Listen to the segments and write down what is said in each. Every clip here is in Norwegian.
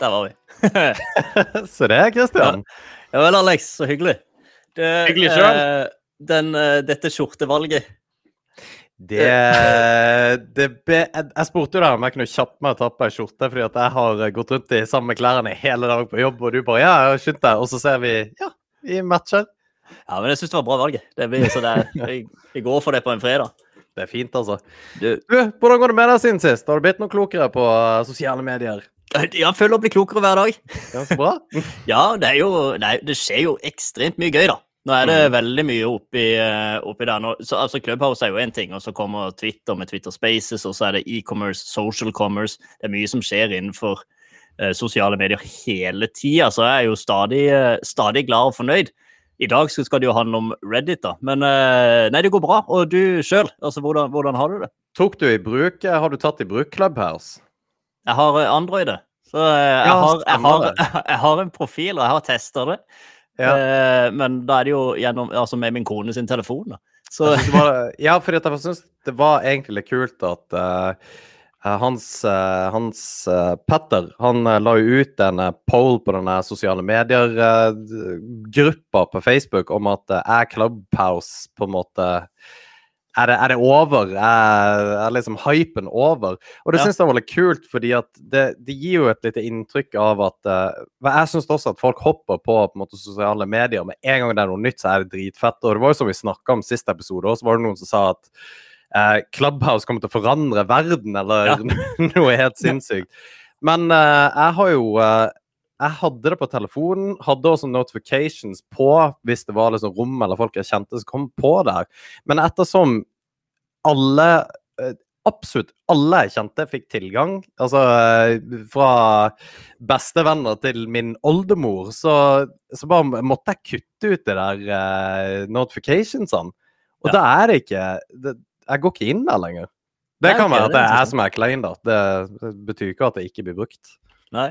der var vi. Så det, Christian. Ja vel, Alex. Så hyggelig. Det, Hyggelig selv. eh, den, eh, dette skjortevalget Det, det be, jeg, spurte jo deg om jeg kunne kjappe meg og ta på ei skjorte, fordi at jeg har gått rundt i samme klærne hele dag på jobb, og du bare Ja, jeg har skyndt deg. Og så ser vi Ja, vi matcher. Ja, men jeg syns det var bra valget. Det blir, så det, er- jeg, jeg går for det på en fredag. Det er fint, altså. Du, Du, hvordan går det med deg siden sist? Har du blitt noe klokere på eh, sosiale medier? Jeg føler å bli klokere hver dag. Ja, så bra. Ja, det jo nei, Det skjer jo ekstremt mye gøy, da. Nå er det Mm. veldig mye oppi, eh, oppi der. Nå, så, altså, Clubhouse er jo én ting, og så kommer Twitter med Twitter Spaces, og så er det e-commerce, social commerce. Det er mye som skjer innenfor uh, sosiale medier hele tida, så jeg er jo stadig, uh, stadig glad og fornøyd. I dag skal det jo handle om Reddit, da. Men nei, det går bra. Og du sjøl, altså, hvordan, hvordan har du det? Tok du i bruk Har du tatt i bruk Clubhouse? Jeg har eh, Android, så eh, jeg, Ja, har, jeg, har, jeg har en profil, og jeg har testa det. Ja. Eh, men da er det jo gjennom, altså med min kone sin telefon. Var, ja, for jeg syns det var egentlig litt kult at eh, hans, hans Petter han la jo ut en poll på denne sosiale medier-gruppa på Facebook om at er Clubhouse på en måte er det, er det over? Er, er liksom hypen over? Og det Ja. syns jeg var litt kult, fordi at det, det gir jo et lite inntrykk av at uh, Jeg syns også at folk hopper på, på måte, sosiale medier. Med en gang det er noe nytt, så er det dritfett. Og det var jo som vi snakka om siste episode, og så var det noen som sa at uh, Clubhouse kommer til å forandre verden, eller Ja. noe helt sinnssykt. Men uh, jeg har jo eh, jeg hadde det på telefonen, hadde også notifications på hvis det var liksom rom eller folk jeg kjente som kom på der. Men ettersom alle eh, Absolutt alle jeg kjente fikk tilgang, altså eh, fra bestevenner til min oldemor, så, så bare måtte jeg kutte ut de der uh, notificationsene. Og Ja. da er det ikke det, Jeg går ikke inn der lenger. Det kan være at det er jeg som er klein, da. Det, det betyr ikke at det ikke blir brukt. nei.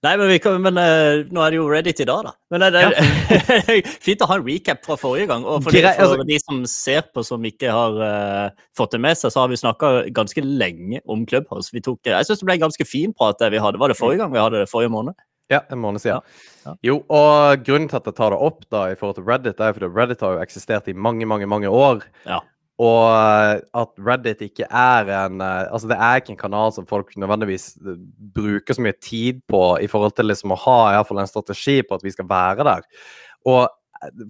Nei, men, vi kan, men uh, nå er det jo Reddit i dag, da. Men eh, det er fint å ha en recap fra forrige gang. Og for, de, Grei- for altså- de som ser på som ikke har uh, fått det med seg, så har vi snakka ganske lenge om Clubhouse. Vi tok, jeg syns det ble en ganske fin prat det vi hadde. Var det forrige gang vi hadde det? Forrige måned? Ja, en måned siden. Ja. Jo, og grunnen til at jeg tar det opp da i forhold til Reddit, er fordi Reddit har jo eksistert i mange, mange, mange år. Ja. Og eh, at Reddit ikke er en eh, Altså, det er ikke en kanal som folk nødvendigvis eh, bruker så mye tid på i forhold til liksom å ha i fall en strategi på at vi skal være der. Og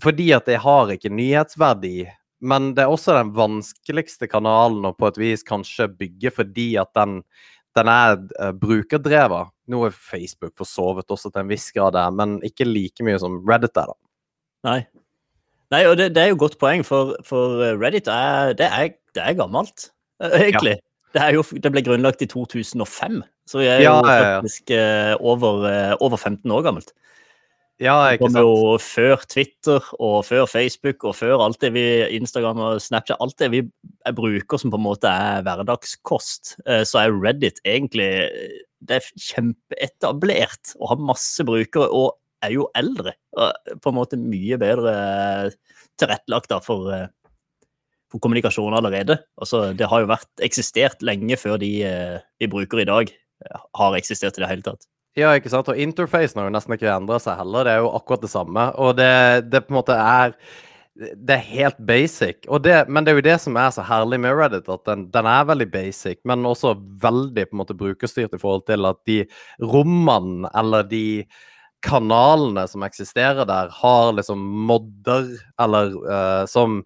fordi at det har ikke nyhetsverdi. Men det er også den vanskeligste kanalen å på et vis kanskje bygge fordi at den, den er brukerdrevet. Nå er Facebook forsovet også til en viss grad men ikke like mye som Reddit er, da. Nei. Nei, og det, det er jo godt poeng, for, for eh, Reddit er, det, er, det er gammelt, egentlig. egentlig. Det, er jo, det ble grunnlagt i 2005, så vi er jo Ja, ja, ja. faktisk eh, over, eh, over 15 år gammelt. Ja, ikke sant. Det kom jo før Twitter og før Facebook og før alt det vi Instagram og Snapchat, alt det vi bruker som på en måte er hverdagskost, eh, så er Reddit egentlig eh, det er kjempeetablert og har masse brukere og er jo eldre. Og på en måte mye bedre eh, tilrettelagt da for, eh, for kommunikasjon allerede. Altså, det har jo vært eksistert lenge før de eh, vi bruker i dag, har eksistert i det hele tatt. Ja, ikke sant? Og interfacen har jo nesten ikke endra seg heller. Det er jo akkurat det samme. Og det, det på en måte er Det er helt basic. Det, men det er jo det som er så herlig med Reddit, at den, den er veldig basic, men også veldig på en måte brukerstyrt i forhold til at de rommene eller de kanalene som eksisterer der, har liksom modder, eller uh, som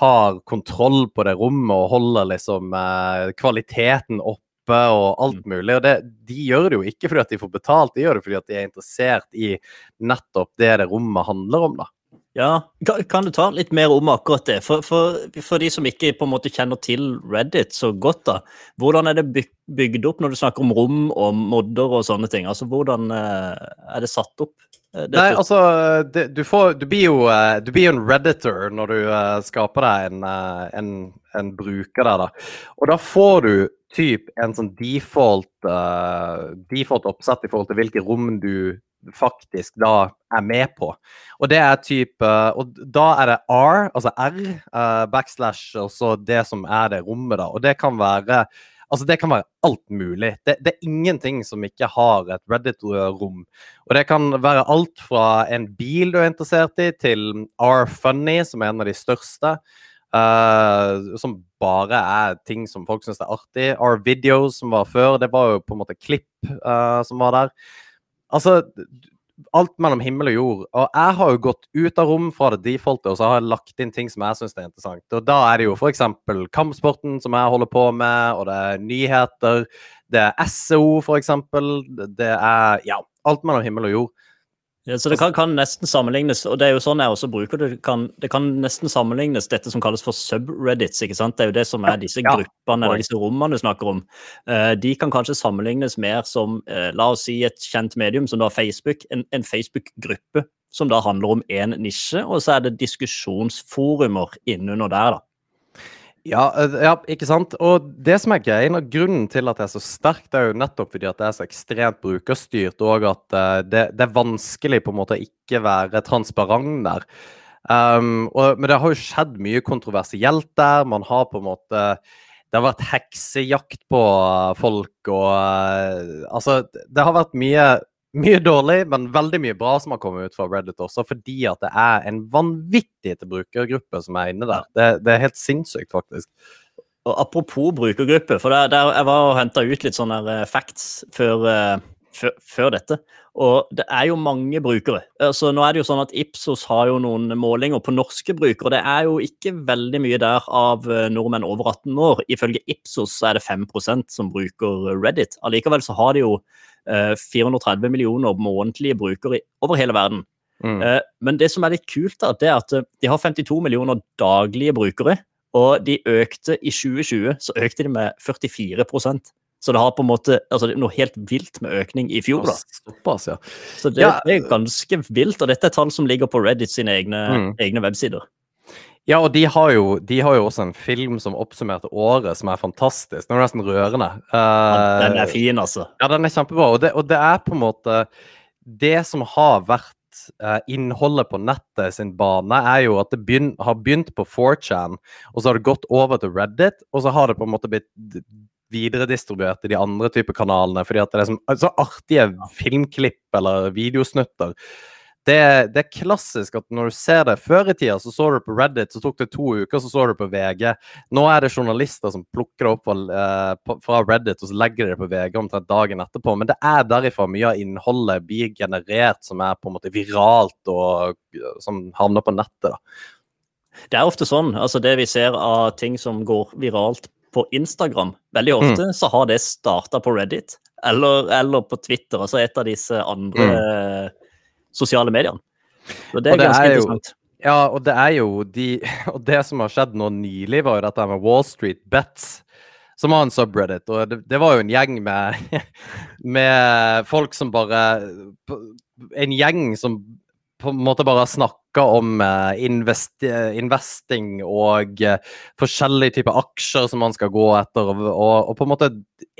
har kontroll på det rommet og holder liksom uh, kvaliteten oppe og alt mulig. Og det, de gjør det jo ikke fordi at de får betalt, de gjør det fordi at de er interessert i nettopp det det rommet handler om, da. Ja, kan, du ta litt mer om akkurat det? For, for, for de som ikke på en måte kjenner til Reddit så godt, da. Hvordan er det byg, bygd opp når du snakker om rom og modder og sånne ting? Altså, Hvordan eh, er det satt opp? eh, dette? Nei, altså, det, du, får, du, blir jo, eh, du blir en redditor når du skaper deg en, en, en bruker der, da. Og da får du typ en sånn default, uh, default oppsett i forhold til hvilke rom du faktisk da er med på. Og det er type Og da er det R, altså R, eh, backslash, og så det som er det rommet, da. Og det kan være Altså, det kan være alt mulig. Det, det er ingenting som ikke har et Reddit-rom. Og det kan være alt fra en bil du er interessert i, til R-Funny, som er en av de største. Uh, som bare er ting som folk syns er artig. R-Videos, som var før, det var jo på en måte klipp uh, som var der. Altså, alt mellom himmel og jord. Og jeg har jo gått ut av rom fra det defaultet, og så har jeg lagt inn ting som jeg syns er interessant. Og da er det jo f.eks. kampsporten som jeg holder på med, og det er nyheter. Det er SEO, f.eks. Det er ja, alt mellom himmel og jord. Ja, så det kan, kan, nesten sammenlignes, og det er jo sånn jeg også bruker det, kan, det kan nesten sammenlignes dette som kalles for subreddits. ikke sant? Det er jo det som er disse gruppene eller disse rommene du snakker om. Uh, de kan kanskje sammenlignes mer som uh, la oss si et kjent medium som da Facebook, en, en Facebook-gruppe som da handler om én nisje, og så er det diskusjonsforumer innunder der. da. Ja, eh, ja, ikke sant. Og det som er greien, og grunnen til at det er så sterkt, det er jo nettopp fordi at det er så ekstremt brukerstyrt, og at uh, det, det, er vanskelig på en måte å ikke være transparent der. Um, og, men det har jo skjedd mye kontroversielt der. Man har på en måte Det har vært heksejakt på folk, og Altså, det har vært mye mye dårlig, men veldig mye bra som har kommet ut fra Reddit også, fordi at det er en vanvittig til brukergruppe som er inne der. Det, det er helt sinnssykt, faktisk. Og Apropos brukergruppe, for der, der jeg var og henta ut litt sånne eh, facts før, uh, før, før, dette. Og det er jo mange brukere. Altså, nå er det jo sånn at Ipsos har jo noen målinger på norske brukere. Det er jo ikke veldig mye der av eh, nordmenn over 18 år. Ifølge Ipsos er det 5% som bruker Reddit. Allikevel så har de jo 430 eh, millioner månedlige brukere over hele verden. Mm. Eh, men det som er litt kult, da, det er at eh, de har 52 millioner daglige brukere. Og de økte i 2020 så økte de med 44% så det har på en måte altså noe helt vilt med økning i fjor. da. Såpass, ja. Så det, ja. det, er ganske vilt, og dette er tall som ligger på Reddit sine egne, mm. egne websider. Ja, og de har, jo, de har, jo, også en film som oppsummerte året, som er fantastisk. Den er nesten rørende. Uh, den er fin, altså. Ja, den er kjempebra. Og det, og det er på en måte Det som har vært uh, innholdet på nettet sin bane, er jo at det begyn, har begynt på 4chan, og så har det gått over til Reddit, og så har det på en måte blitt videredistribuert i de andre typer kanalene, fordi at det er så artige filmklipp eller videosnutter det, det, er klassisk at når du ser det Før i tida så så du på Reddit, så tok det to uker, så så du på VG. Nå er det journalister som plukker det opp fra Reddit og så legger de det på VG omtrent dagen etterpå. Men det er derifra mye av innholdet blir generert som er på en måte viralt og som havner på nettet. da. Det er ofte sånn. altså Det vi ser av ting som går viralt på Instagram, veldig ofte mm. så har det starta på Reddit eller, eller, på Twitter, altså et av disse andre mm sosiale mediene. Så det er, det ganske er interessant. Ja, og det er jo de Og det som har skjedd nå nylig, var jo dette med Wall Street Bets. Som har en subreddit, og det, det var jo en gjeng med, med folk som bare En gjeng som på en måte bare snakka om uh, invest, investing og uh, forskjellige typer aksjer som man skal gå etter, og, og, og, på en måte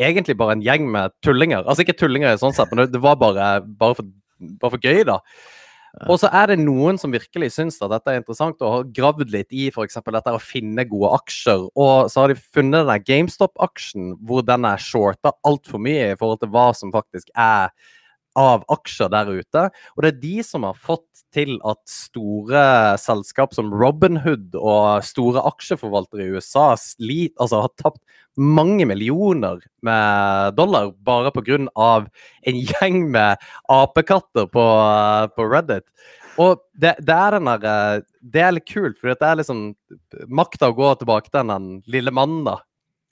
egentlig bare en gjeng med tullinger. Altså ikke tullinger i sånn sett, men det, det var bare, bare for bare for gøy, da. Og så er det noen som virkelig syns at dette er interessant og har gravd litt i f.eks. dette å finne gode aksjer. Og så har de funnet denne GameStop-aksjen hvor den er shorta altfor mye i forhold til hva som faktisk er av aksjer der ute. Og det er de som har fått til at store selskap som Robinhood og store aksjeforvaltere i USA slit, altså har tapt mange millioner med dollar bare pga. en gjeng med apekatter på, på Reddit. Og det, det, er den der, det er litt kult, for det er liksom makta å gå tilbake til den lille mannen, da.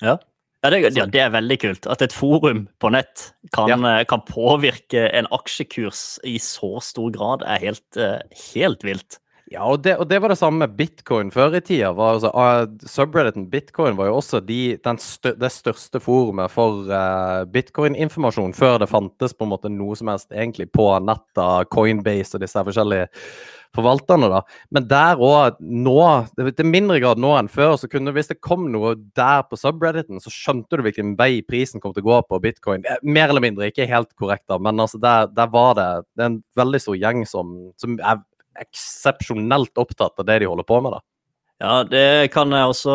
Ja. Ja det, ja det, er veldig kult. At et forum på nett kan, ja. Eh, kan, påvirke en aksjekurs i så stor grad, er helt, eh, helt vilt. Ja, og det, og det, var det samme med bitcoin før i tida. Var, altså, uh, subredditen bitcoin var jo også de, stør, det største forumet for uh, bitcoin-informasjon før det fantes på en måte noe som helst egentlig på nettet, Coinbase og disse forskjellige forvalterne. da. Men der òg, til mindre grad nå enn før, så kunne hvis det kom noe der på subredditen, så skjønte du hvilken vei prisen kom til å gå på bitcoin. Eh, mer eller mindre, ikke helt korrekt, da, men altså der, der var det, det er en veldig stor gjeng som, som er eksepsjonelt opptatt av det de holder på med. da. Ja, det kan jeg også.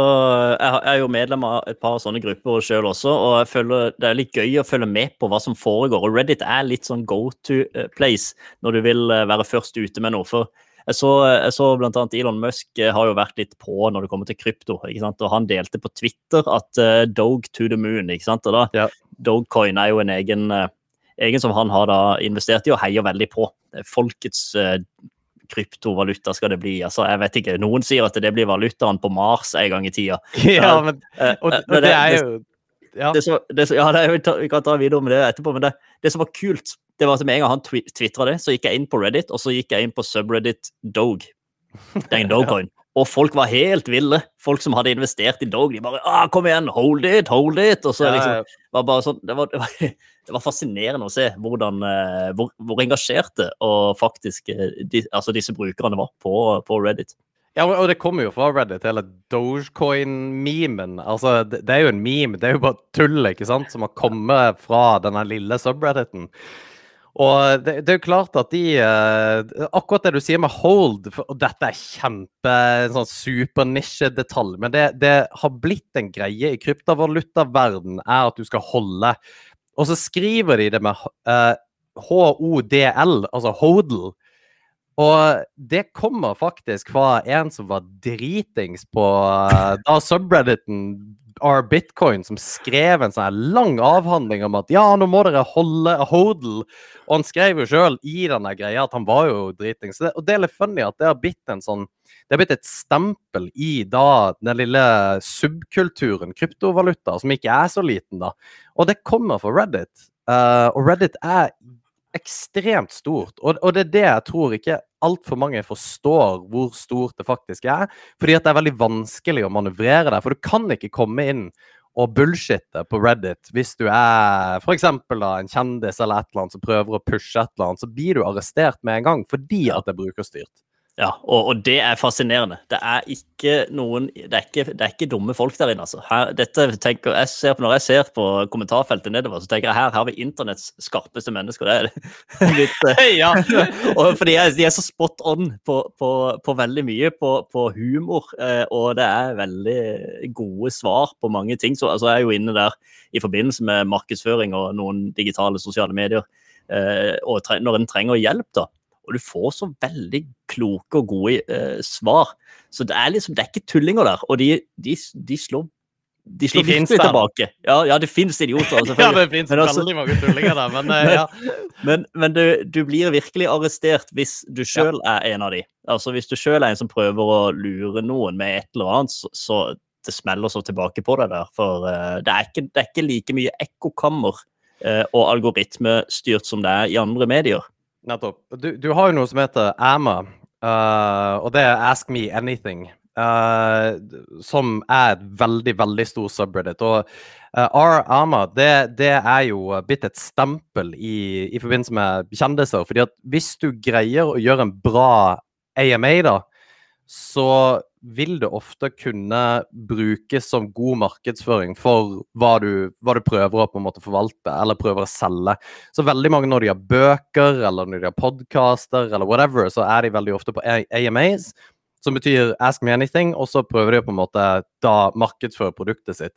Jeg er jo medlem av et par sånne grupper sjøl også, og jeg føler det er litt gøy å følge med på hva som foregår. Og Reddit er litt sånn go to eh, place når du vil eh, være først ute med noe. For jeg så, jeg så blant annet Elon Musk eh, har jo vært litt på når det kommer til krypto. ikke sant? Og han delte på Twitter at uh, Dog to the moon. ikke sant? Og da, ja. Dogcoin er jo en egen, uh, egen som han har da investert i og heier veldig på. Folkets uh, kryptovaluta skal det bli? Altså, jeg vet ikke. Noen sier at det blir valutaen på Mars en gang i tida. Ja, men, eh, og, og det, det, er jo ja. Det som, det, ja, det, vi kan ta videre med det etterpå, men det, det som var kult, det var at med en gang han twi tvitra det, så gikk jeg inn på Reddit, og så gikk jeg inn på subreddit Dog. Den Dogecoin. Og folk var helt ville. Folk som hadde investert i Dog, de bare ah, 'Kom igjen, hold it, hold it!' Og så liksom, var bare sånn, det var, det, var, det var, fascinerende å se hvordan, eh, hvor, hvor engasjerte og faktisk eh, de, altså disse brukerne var på, på, Reddit. Ja, og det kommer jo fra Reddit, hele Dogecoin-memen. Altså, det, det, er jo en meme, det er jo bare tull, ikke sant, som har kommet fra denne lille subredditen. Og det, det, er jo klart at de uh, Akkurat det du sier med hold, og dette er kjempe en sånn supernisjedetalj, men det, det, har blitt en greie i kryptovalutaverden er at du skal holde Og så skriver de det med uh, HODL, altså hodl. Og det kommer faktisk fra en som var dritings på uh, da subredditen R Bitcoin som skrev en sånn lang avhandling om at ja, nå må dere holde hodl. Og han skrev jo sjøl i denne greia at han var jo dritings. Og det er litt funny at det har blitt en sånn det har blitt et stempel i da den lille subkulturen kryptovaluta, som ikke er så liten, da. Og det kommer fra Reddit. Uh, og Reddit er ekstremt stort. Og, og, det er det jeg tror ikke altfor mange forstår hvor stort det faktisk er. Fordi at det er veldig vanskelig å manøvrere der. For du kan ikke komme inn og bullshitte på Reddit hvis du er f.eks. en kjendis eller et eller annet som prøver å pushe et eller annet, så blir du arrestert med en gang fordi at det er brukerstyrt. Ja, og, og, det er fascinerende. Det er ikke noen Det er ikke, det er ikke dumme folk der inne, altså. Her, dette tenker, jeg ser på, når jeg ser på kommentarfeltet nedover, så tenker jeg her har vi internetts skarpeste mennesker. Det er litt eh, ja. og fordi de er så spot on på, på, på veldig mye, på, humor, eh, og det er veldig gode svar på mange ting. Så altså, jeg er jo inne der i forbindelse med markedsføring og noen digitale sosiale medier, eh, og når en trenger hjelp, da og du får så veldig kloke og gode eh, svar. Så det er liksom, det er ikke tullinger der. Og de, de, de slår de slår de virkelig tilbake. Ja, ja, det fins idioter. ja, det fins altså, veldig mange tullinger der, men uh, ja. Men, men du, du, blir virkelig arrestert hvis du sjøl ja. er en av de. Altså Hvis du sjøl er en som prøver å lure noen med et eller annet, så, så det smeller så tilbake på deg der. For uh, det, er ikke, det, er ikke, like mye ekkokammer uh, og algoritmestyrt som det er i andre medier. Nettopp. Du, du, har jo noe som heter AMA, uh, og det er Ask Me Anything. Uh, som er et veldig, veldig stor subreddit. Og uh, R-AMA det, det, er jo blitt et stempel i, i, forbindelse med kjendiser. fordi at hvis du greier å gjøre en bra AMA, da, så vil det ofte kunne brukes som god markedsføring for hva du, hva du, prøver å på en måte forvalte eller prøver å selge. Så veldig mange når de har bøker eller når de har podcaster eller whatever, så er de veldig ofte på AMAs, som betyr Ask me anything, og så prøver de på en måte da markedsføre produktet sitt.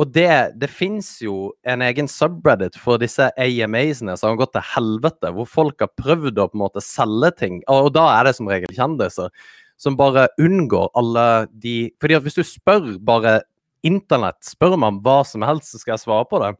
Og det, det fins jo en egen subreddit for disse AMA-ene som har gått til helvete, hvor folk har prøvd å på en måte selge ting, og da er det som regel kjendiser som bare unngår alle de fordi at hvis du spør bare internett, spør man hva som helst, så skal jeg svare på det.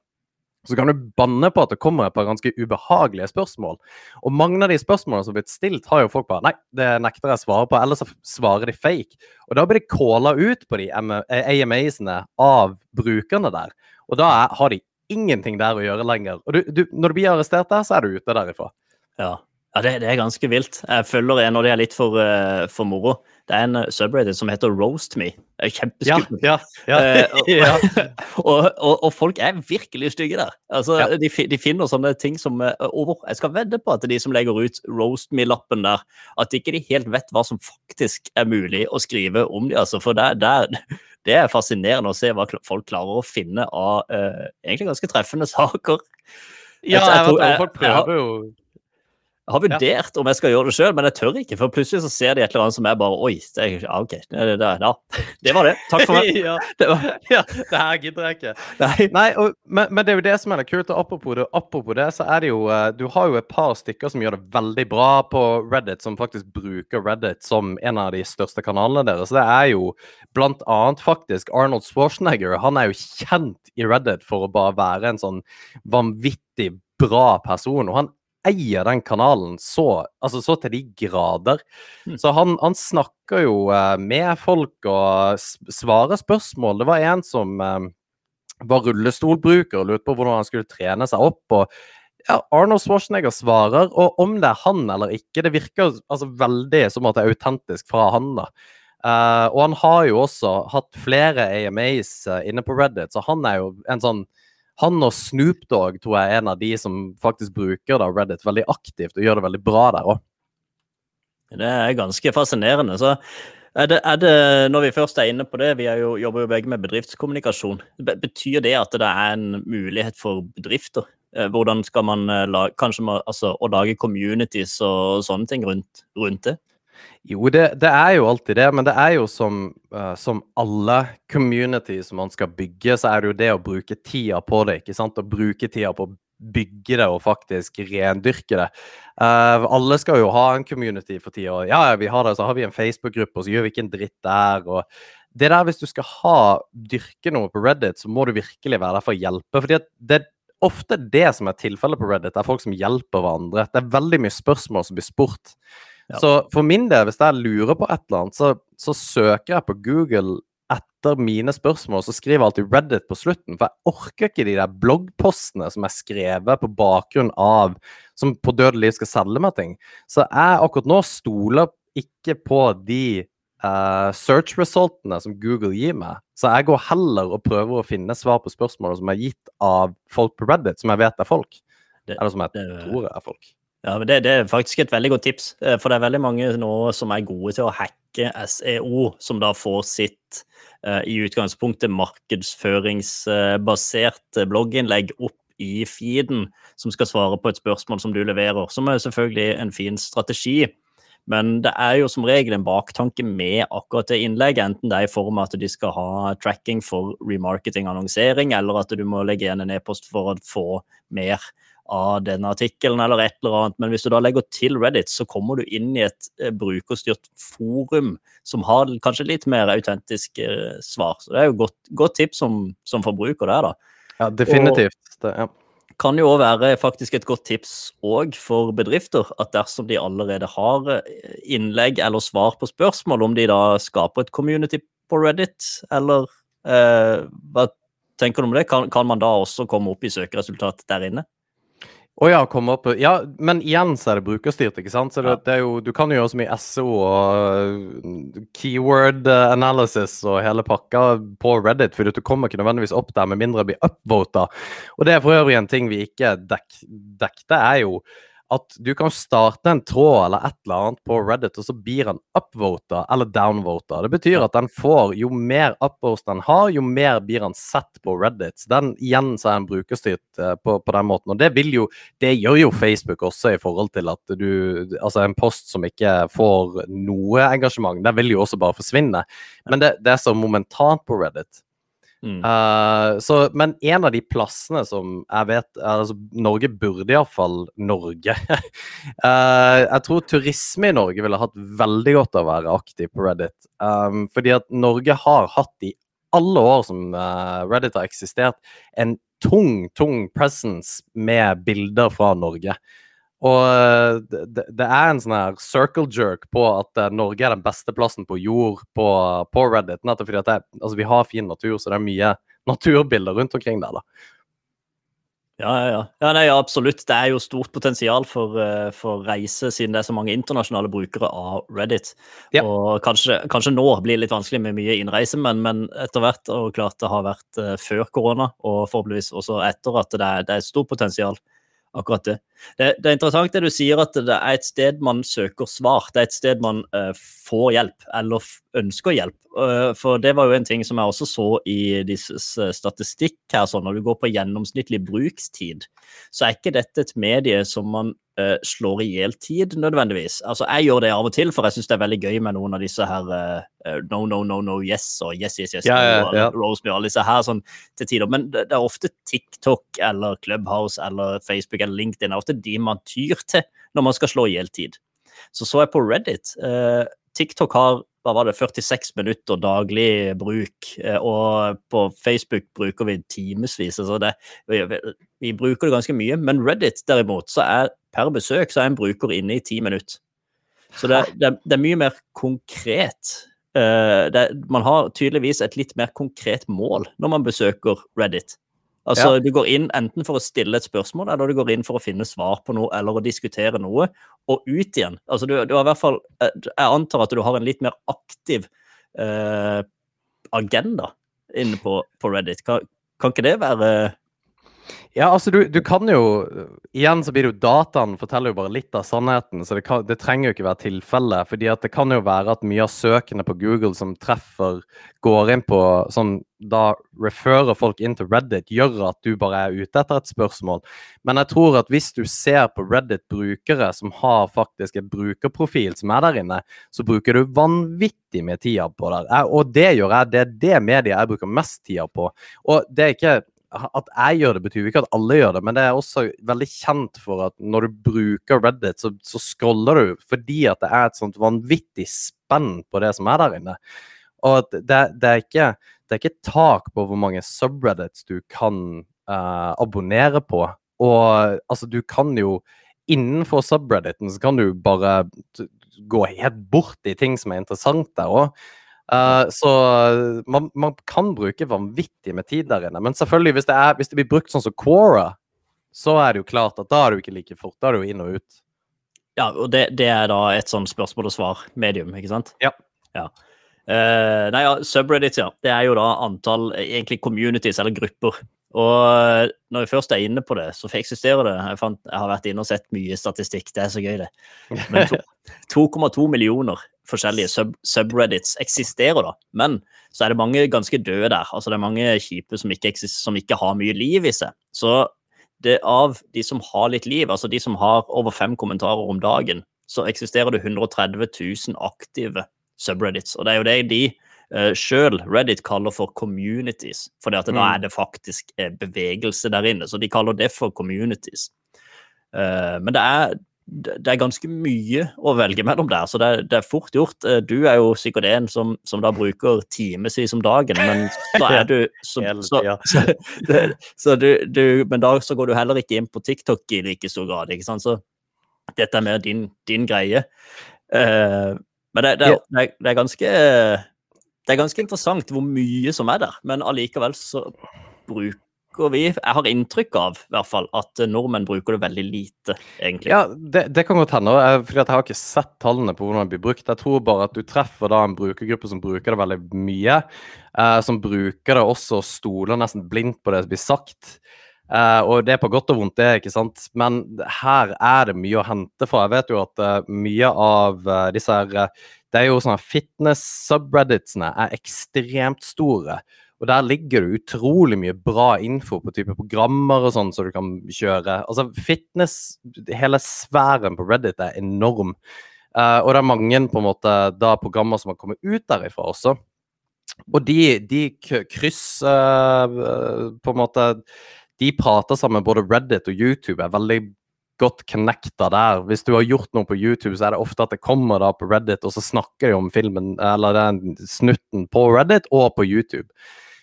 Så kan du banne på at det kommer et par ganske ubehagelige spørsmål. Og mange av de spørsmålene som har blitt stilt, har jo folk bare Nei, det nekter jeg å svare på. Eller så svarer de fake. Og da blir de calla ut på de AMA-ene av brukerne der. Og da har de ingenting der å gjøre lenger. Og du, du, når du blir arrestert der, så er du ute derifra. Ja. Ja, det, det, er ganske vilt. Jeg følger en, av det er litt for, uh, for moro. Det er en uh, subreddit som heter Roast Me. Kjempeskummelt. Ja, ja, ja, uh, og, og, og, folk er virkelig stygge der. Altså, de, de, finner sånne ting som over, Jeg skal vedde på at de som legger ut Roast Me-lappen der, at ikke de helt vet hva som faktisk er mulig å skrive om dem. Altså, for det, det, det, er fascinerende å se hva folk klarer å finne av egentlig ganske treffende saker. Ja, jeg, jeg vet, folk prøver jo Jeg har vurdert om jeg skal gjøre det sjøl, men jeg tør ikke. For plutselig så ser de et eller annet som er bare Oi, det, er, ja, ok. Det, det, ja, det var det. Takk for meg. ja, det, var, ja, det her gidder jeg ikke. Nei, Nei og, men, men, det er jo det som er det kult. Og apropos det, apropos det, så er det jo eh, Du har jo et par stykker som gjør det veldig bra på Reddit, som faktisk bruker Reddit som en av de største kanalene deres. Så det er jo blant annet faktisk Arnold Schwarzenegger. Han er jo kjent i Reddit for å bare være en sånn vanvittig bra person. Og han eier den kanalen så, altså så til de grader. Mm. Så han, han, snakker jo uh, med folk og svarer spørsmål. Det var en som uh, var rullestolbruker og lurte på hvordan han skulle trene seg opp. og ja, Arnold Schwarzenegger svarer, og om det er han eller ikke, det virker altså veldig som at det er autentisk fra han. da. Uh, og han har jo også hatt flere AMAs inne på Reddit, så han er jo en sånn han og Snoop Dogg tror jeg er en av de som faktisk bruker da, Reddit veldig aktivt og gjør det veldig bra der òg. Det er ganske fascinerende. så er det, er det, når vi først er inne på det, vi jo, jobber jo begge med bedriftskommunikasjon. Betyr det at det er en mulighet for bedrifter? Eh, hvordan skal man eh, lage, kanskje altså, å lage communities og sånne ting rundt, rundt det? Jo, det, det, er jo alltid det, men det er jo som, uh, som alle communities man skal bygge, så er det jo det å bruke tida på det. ikke sant? Å bruke tida på å bygge det og faktisk rendyrke det. Uh, alle skal jo ha en community for tida. Ja, ja, vi har det, så har vi en Facebook-gruppe, og så gjør vi ikke en dritt der. og det der, Hvis du skal ha, dyrke noe på Reddit, så må du virkelig være der for å hjelpe. fordi det er ofte det som er tilfellet på Reddit. Det er folk som hjelper hverandre. Det er veldig mye spørsmål som blir spurt. Så for min del, hvis jeg lurer på et eller annet, så, så, søker jeg på Google etter mine spørsmål, så skriver jeg alltid Reddit på slutten. For jeg orker ikke de der bloggpostene som er skrevet på bakgrunn av Som på døde liv skal selge meg ting. Så jeg akkurat nå stoler ikke på de uh, search resultene som Google gir meg. Så jeg går heller og prøver å finne svar på spørsmål som er gitt av folk på Reddit, som jeg vet er folk. Det, Eller som jeg det, tror er folk. Ja, men det, det, er faktisk et veldig godt tips. Eh, for det er veldig mange nå som er gode til å hacke SEO, som da får sitt uh, i utgangspunktet markedsføringsbasert blogginnlegg opp i feeden, som skal svare på et spørsmål som du leverer. Som er selvfølgelig en fin strategi. Men det er jo som regel en baktanke med akkurat det innlegget, enten det er i form av at de skal ha tracking for remarketing-annonsering, eller at du må legge igjen en e-post for å få mer av denne artikkelen eller et eller annet. Men hvis du da legger til Reddit, så kommer du inn i et eh, brukerstyrt forum som har kanskje litt mer autentiske eh, svar. Så det er jo godt, godt tips som, som, forbruker der, da. Ja, definitivt. Det, ja. Kan jo òg være faktisk et godt tips òg for bedrifter, at dersom de allerede har eh, innlegg eller svar på spørsmål, om de da skaper et community på Reddit, eller eh, hva tenker du om det? Kan, kan man da også komme opp i søkeresultat der inne? Å oh ja, komme opp Ja, men igjen så er det brukerstyrt, ikke sant? Så det, det, jo, du kan jo gjøre så mye SO og keyword analysis og hele pakka på Reddit, for du kommer ikke nødvendigvis opp der med mindre det blir upvota. Og det er for øvrig en ting vi ikke dek, dekte, er jo at du kan starte en tråd eller et eller annet på Reddit, og så blir den upvota eller downvota. Det betyr at den får, jo mer upvotes den har, jo mer blir den sett på Reddit. Så den igjen så er den brukerstyrt uh, på, på, den måten. Og det jo, det gjør jo Facebook også i forhold til at du Altså en post som ikke får noe engasjement, den vil jo også bare forsvinne. Men det, det er så momentant på Reddit. Uh, så, men en av de plassene som jeg vet altså Norge burde iallfall Norge. uh, jeg tror turisme i Norge ville hatt veldig godt av å være aktiv på Reddit. Um, fordi at Norge har hatt i alle år som uh, Reddit har eksistert, en tung, tung presence med bilder fra Norge. Og eh, det, det, er en sånn her circle jerk på at uh, Norge er den beste plassen på jord på, på Reddit. Nettopp fordi det, altså, vi har fin natur, så det er mye naturbilder rundt omkring der. da. Ja, ja, ja. ja nei, absolutt. Det er jo stort potensial for, uh, for, reise, siden det er så mange internasjonale brukere av Reddit. Ja. Og kanskje, kanskje, nå blir det litt vanskelig med mye innreise, men, men etter hvert, og klart det har vært før korona, og forhåpentligvis også etter, at det er, det er stort potensial akkurat det. Det, det, er interessant det du sier, at det er et sted man søker svar. Det er et sted man uh, får hjelp, eller ønsker hjelp. Uh, for det var jo en ting som jeg også så i disse statistikk her, sånn når du går på gjennomsnittlig brukstid, så er ikke dette et medie som man uh, slår i hjel tid, nødvendigvis. Altså, jeg gjør det av og til, for jeg syns det er veldig gøy med noen av disse her no, no, no, no, yes og yes, yes, yes, ja, ja, ja. og Rose Me, alle disse her sånn til tider. Men det, det, er ofte TikTok eller Clubhouse eller Facebook eller LinkedIn. Det er ofte de man tyr til når man skal slå i hjel tid. Så så jeg på Reddit. Uh, TikTok har hva var det, 46 minutter daglig bruk, og på Facebook bruker vi timevis. Altså vi, vi, bruker det ganske mye, men Reddit derimot, så er per besøk så er en bruker inne i ti minutter. Så det, det, det, er mye mer konkret. Uh, det, man har tydeligvis et litt mer konkret mål når man besøker Reddit. Altså, ja. Du går inn enten for å stille et spørsmål, eller du går inn for å finne svar på noe, eller å diskutere noe, og ut igjen. Altså, du, du har i hvert fall, eh, Jeg antar at du har en litt mer aktiv eh, agenda inne på, på Reddit. Kan, kan, ikke det være ja, altså du, du, kan jo Igjen så blir det jo dataen forteller jo bare litt av sannheten, så det, kan, det trenger jo ikke være tilfellet. fordi at det kan jo være at mye av søkene på Google som treffer, går inn på sånn Da referer folk inn til Reddit, gjør at du bare er ute etter et spørsmål. Men jeg tror at hvis du ser på Reddit-brukere som har faktisk en brukerprofil som er der inne, så bruker du vanvittig mye tid på det. Og det gjør jeg. Det er det mediet jeg bruker mest tid på. Og det er ikke at jeg gjør det, betyr ikke at alle gjør det, men det er også veldig kjent for at når du bruker Reddit, så, så scroller du fordi at det er et sånt vanvittig spenn på det som er der inne. Og det, det, er, ikke, det er ikke tak på hvor mange subreddits du kan uh, abonnere på. Og altså, du kan jo Innenfor subredditen så kan du bare gå helt bort i ting som er interessant der òg. Uh, så man, man, kan bruke vanvittig med tid der inne. Men selvfølgelig, hvis det, er, hvis det blir brukt sånn som Quora, så er det jo klart at da er det jo ikke like fort. Da er det jo inn og ut. Ja, og det, det er da et sånn spørsmål og svar-medium, ikke sant? Ja. ja. Uh, nei, ja, subreddits, ja. Det er jo da antall egentlig communities eller grupper og når jeg først er inne på det, så eksisterer det. Jeg, fant, jeg, har vært inne og sett mye statistikk, det er så gøy, det. Men 2,2 millioner forskjellige sub subreddits eksisterer, da. Men så er det mange ganske døde der. Altså det er mange kjipe som ikke, som ikke har mye liv i seg. Så det av de som har litt liv, altså de som har over fem kommentarer om dagen, så eksisterer det 130 000 aktive subreddits. Og det er jo det de uh, sjøl Reddit kaller for communities, for mm. da er det faktisk uh, bevegelse der inne. Så de kaller det for communities. Uh, men det er, det er ganske mye å velge mellom der, så det er, det er fort gjort. Uh, du er jo sikkert en som, som da bruker timevis om dagen, men da er du så, så, så, så du, du, Men da så går du heller ikke inn på TikTok i like stor grad, ikke sant? Så dette er mer din, din greie. Uh, men det, det, det, det, er ganske det er ganske interessant hvor mye som er der, men allikevel så bruker vi Jeg har inntrykk av i hvert fall, at nordmenn bruker det veldig lite, egentlig. Ja, det, det kan godt hende. For jeg har ikke sett tallene på hvordan det blir brukt. Jeg tror bare at du treffer da en brukergruppe som bruker det veldig mye. Eh, som bruker det også og stoler nesten blindt på det som blir sagt. Eh, og det er på godt og vondt, det, ikke sant. Men her er det mye å hente fra. Jeg vet jo at eh, mye av uh, disse her Det er jo sånn fitness-subredditsene er ekstremt store. Og der ligger det utrolig mye bra info på type programmer og sånn som så du kan kjøre. Altså fitness Hele sfæren på Reddit er enorm. og det er mange på en måte da programmer som har kommet ut derifra også. Og de, de krysser på en måte de prater sammen, både Reddit og YouTube er veldig godt connecta der. Hvis du har gjort noe på YouTube, så er det ofte at det kommer da på Reddit, og så snakker de om filmen, eller den snutten på Reddit og på YouTube.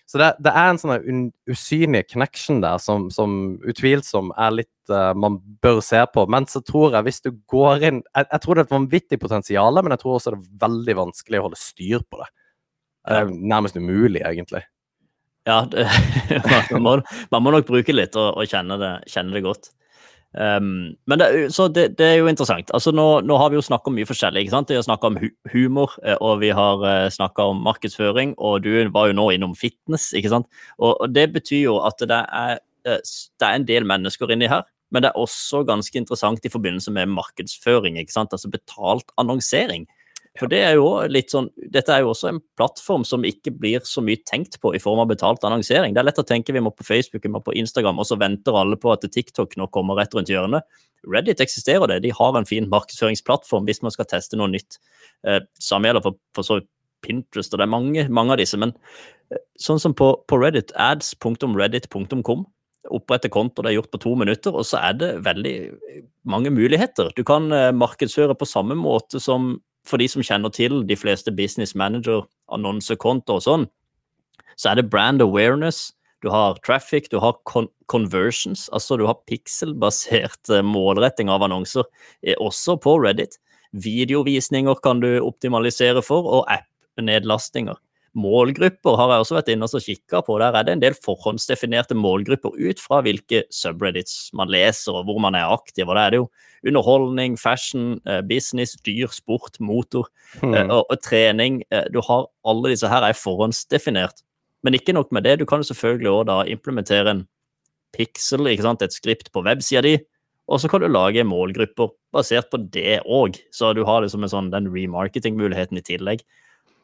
Så det, det er en sånn usynlig connection der som, som utvilsom er litt uh, man bør se på. Men så tror jeg, hvis du går inn Jeg, jeg tror det er et vanvittig potensial, men jeg tror også det er veldig vanskelig å holde styr på det. Det er nærmest umulig, egentlig. Ja, det, man, må, man, må, nok bruke litt og, og kjenne, det, kjenne, det, godt. Um, men det, så det, det, er jo interessant. Altså nå, nå har vi jo snakka om mye forskjellig. ikke sant? Vi har snakka om hu humor, eh, og vi har eh, snakka om markedsføring, og du var jo nå innom fitness. ikke sant? Og, og det betyr jo at det er, eh, det er en del mennesker inni her men det er også ganske interessant i forbindelse med markedsføring, ikke sant? altså betalt annonsering. For det er jo litt sånn, Dette er jo også en plattform som ikke blir så mye tenkt på i form av betalt annonsering. Det er lett å tenke vi må på Facebook, vi må på Instagram, og så venter alle på at TikTok nå kommer rett rundt hjørnet. Reddit eksisterer det. De har en fin markedsføringsplattform hvis man skal teste noe nytt. Eh, samme gjelder for, for så Pinterest, og det er mange, mange av disse. Men eh, sånn som på, på Reddit, ads.reddit.com, opprette konto, det er gjort på to minutter, og så er det veldig mange muligheter. Du kan eh, markedsføre på samme måte som for de som kjenner til de fleste business manager, annonsekontoer og sånn, så er det brand awareness. Du har traffic, du har con conversions, altså du har pixelbasert eh, målretting av annonser, også på Reddit. Videovisninger kan du optimalisere for, og app-nedlastinger. Målgrupper har jeg også vært inne og kikka på. Der er det en del forhåndsdefinerte målgrupper ut fra hvilke subreddits man leser og hvor man er aktiv. og Da er det jo underholdning, fashion, eh, business, dyr, sport, motor mm. og, og, trening. Eh, du har alle disse her er forhåndsdefinert. Men ikke nok med det, du kan jo selvfølgelig også da implementere en pixel, ikke sant? et skript på websida di, og så kan du lage målgrupper basert på det òg. Så du har liksom en sånn, den remarketing-muligheten i tillegg.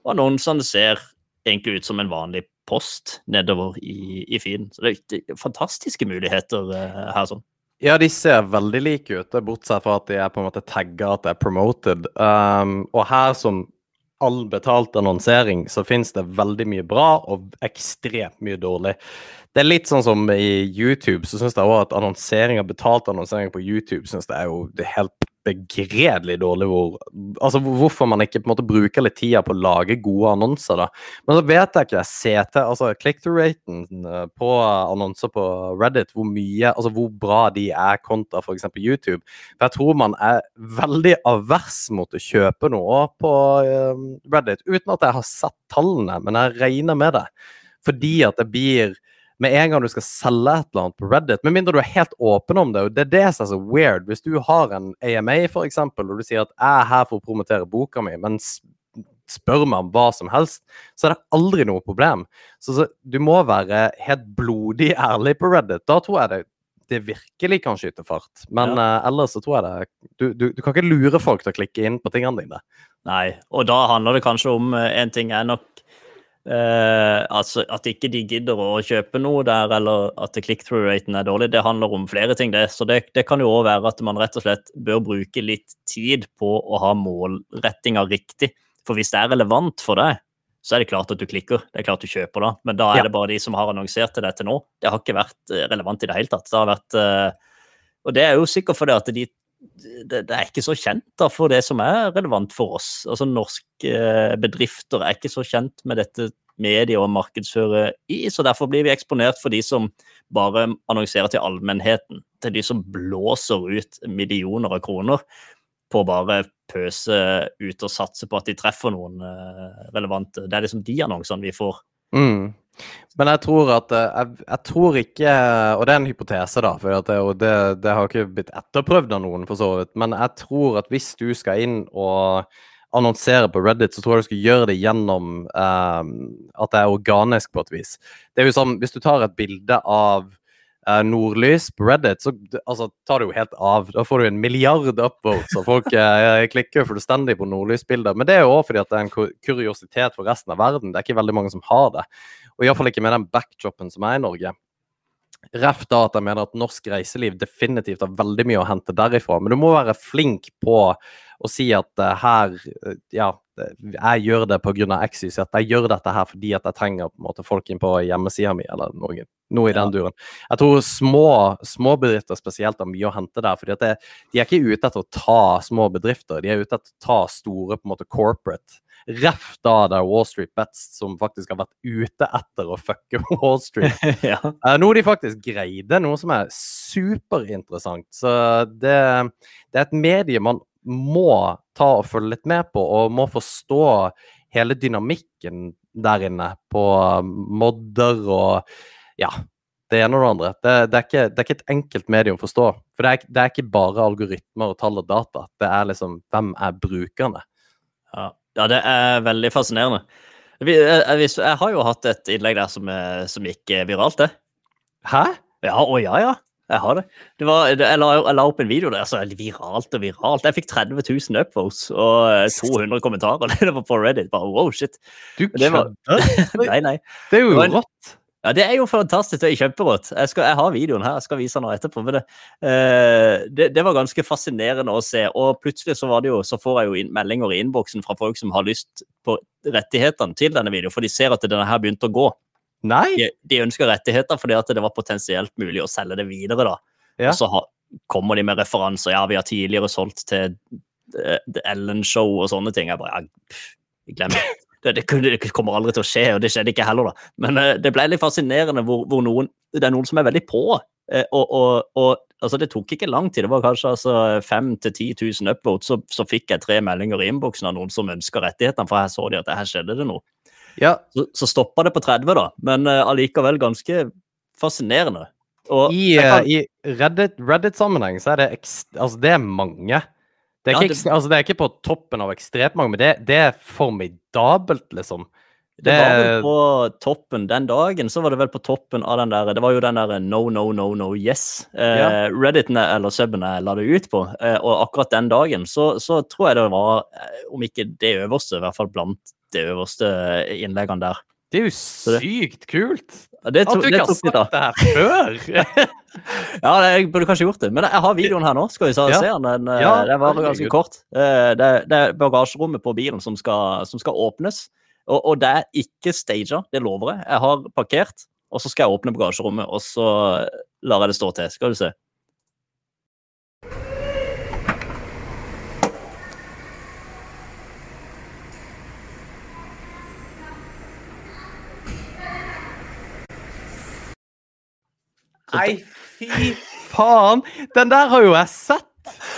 Og annonsene ser egentlig ut som en vanlig post nedover i, i feeden. Så det er fantastiske muligheter uh, her. sånn. Ja, de ser veldig like ut, bortsett fra at de er på en måte tagga at det er promoted. Um, og her, som all betalt annonsering, så finnes det veldig mye bra og ekstremt mye dårlig. Det er litt sånn som i YouTube, så syns jeg òg at annonsering av betalt annonsering på YouTube synes det er jo det helt begredelig dårlig hvor Altså hvorfor man ikke på en måte bruker litt tida på å lage gode annonser, da. Men så vet jeg ikke CT, altså click-through-raten eh, på annonser på Reddit, hvor mye Altså hvor bra de er kontra f.eks. YouTube. For jeg tror man er veldig avers mot å kjøpe noe på eh, Reddit, uten at jeg har sett tallene, men jeg regner med det. Fordi at det blir med en gang du skal selge et eller annet på Reddit, med mindre du er helt åpen om det. og Det er det som er så weird. Hvis du har en AMA, f.eks., og du sier at jeg er her for å promotere boka mi, men spør meg om hva som helst, så er det aldri noe problem. Så, så du må være helt blodig ærlig på Reddit. Da tror jeg det, det virkelig kan skyte fart. Men ja. uh, ellers så tror jeg det du, du, du, kan ikke lure folk til å klikke inn på tingene dine. Nei, og da handler det kanskje om uh, en ting er nok Uh, altså At ikke de gidder å kjøpe noe der, eller at click-through-raten er dårlig, det handler om flere ting. det. Så det, det kan jo òg være at man rett og slett bør bruke litt tid på å ha målrettinga riktig. For hvis det er relevant for deg, så er det klart at du klikker. Det er klart du kjøper da. Men da er ja. det bare de som har annonsert til deg til nå. Det har ikke vært eh, relevant i det hele tatt. Det har vært, uh, og det er jo sikkert fordi at de det, det, er ikke så kjent da, for det som er relevant for oss. Altså Norske eh, bedrifter er ikke så kjent med dette medie- og markedsføre i, så derfor blir vi eksponert for de som bare annonserer til allmennheten. Til de som blåser ut millioner av kroner på å bare pøse ut og satse på at de treffer noen eh, relevante. Det er liksom de annonsene vi får. Mm. Men jeg tror at eh, jeg, jeg, tror ikke Og det er en hypotese, da, for det, det, det, har ikke blitt etterprøvd av noen, for så vidt. Men jeg tror at hvis du skal inn og annonsere på Reddit, så tror jeg du skal gjøre det gjennom eh, at det er organisk på et vis. Det er jo sånn, Hvis du tar et bilde av uh, nordlys på Reddit, så altså, tar det jo helt av. Da får du en milliard upvotes, og folk uh, klikker fullstendig på nordlysbilder. Men det er jo òg fordi at det er en kuriositet for resten av verden. Det er ikke veldig mange som har det. Og iallfall ikke med den backdropen som er i Norge. Ref da at jeg mener at norsk reiseliv definitivt har veldig mye å hente derifra. Men du må være flink på å si at uh, her Ja, jeg gjør det pga. XYZ. Jeg gjør dette her fordi at jeg trenger på en måte folk inn på hjemmesida mi, eller noe, noe i den duren. Jeg tror små, små bedrifter spesielt har mye å hente der. fordi at det, De er ikke ute etter å ta små bedrifter, de er ute etter å ta store på en måte corporate. Ref da det er Wall Street Bets som faktisk har vært ute etter å fucke Wall Street. ja. uh, noe de faktisk greide, noe som er superinteressant. Så det, det er et medie man må ta og følge litt med på, og må forstå hele dynamikken der inne på modder og ja, det ene og det andre. Det, det, er, ikke, det er, ikke, et enkelt medium å forstå. For det er, det er, ikke bare algoritmer og tall og data. Det er liksom hvem er brukerne? Ja, ja det er veldig fascinerende. Jeg, har jo hatt et innlegg der som, som gikk viralt, det. Hæ? Ja, å ja, ja. Jeg har det. det var, jeg, la, jeg, la, opp en video der, så viralt og viralt. Jeg fikk 30 000 upvotes og 200 kommentarer. Det var på Reddit. Bare wow, shit. Du kødder? nei, nei. Det er jo rått. Ja, Det er jo fantastisk. Det er kjemperått. Jeg, skal, jeg har videoen her, jeg skal vise den etterpå. Men det, uh, det, det, var ganske fascinerende å se. Og plutselig så, var det jo, så får jeg jo inn, meldinger i innboksen fra folk som har lyst på rettighetene til denne videoen, for de ser at denne her begynte å gå. Nei? De, de ønsker rettigheter fordi at det var potensielt mulig å selge det videre. da. Ja. Og så ha, kommer de med referanser. Ja, vi har tidligere solgt til uh, The Ellen Show og sånne ting. Jeg bare, ja, pff, glem det det, det, kunne, det, kommer aldri til å skje, og det skjedde ikke heller, da. Men uh, det ble litt fascinerende hvor, hvor, noen Det er noen som er veldig på. Uh, og, og, og, altså, det tok ikke lang tid. Det var kanskje altså, 5 000-10 000 upvotes, så, så, fikk jeg tre meldinger i innboksen av noen som ønska rettighetene, for her så de at her skjedde det noe. Ja. Så, så stoppa det på 30, da, men uh, allikevel ganske fascinerende. Og, I, kan... i Reddit-sammenheng Reddit så er det, altså, det er mange. Det er, ikke, det... Altså, det er, ikke, på toppen av ekstremt mange, men det, det er formidabelt, liksom. Det, det, var vel på toppen den dagen, så var det vel på toppen av den der Det var jo den der no, no, no, no, yes. Eh, ja. Redditene eller subene la det ut på. Eh, og akkurat den dagen så, så, tror jeg det var, eh, om ikke det øverste, i hvert fall blant de øverste innleggene der. Det er jo sykt kult! Det to, At du ikke har sagt det her før! ja, jeg burde kanskje gjort det. Men jeg har videoen her nå. Skal vi se ja. den? Den, ja, den var ganske kort. Eh, det, det, er bagasjerommet på bilen som skal, som skal åpnes. Og, og, det er ikke staged, det lover jeg. Jeg har parkert, og så skal jeg åpne bagasjerommet, og så lar jeg det stå til. Skal du se. Nei, fy faen! Den der har jo jeg sett.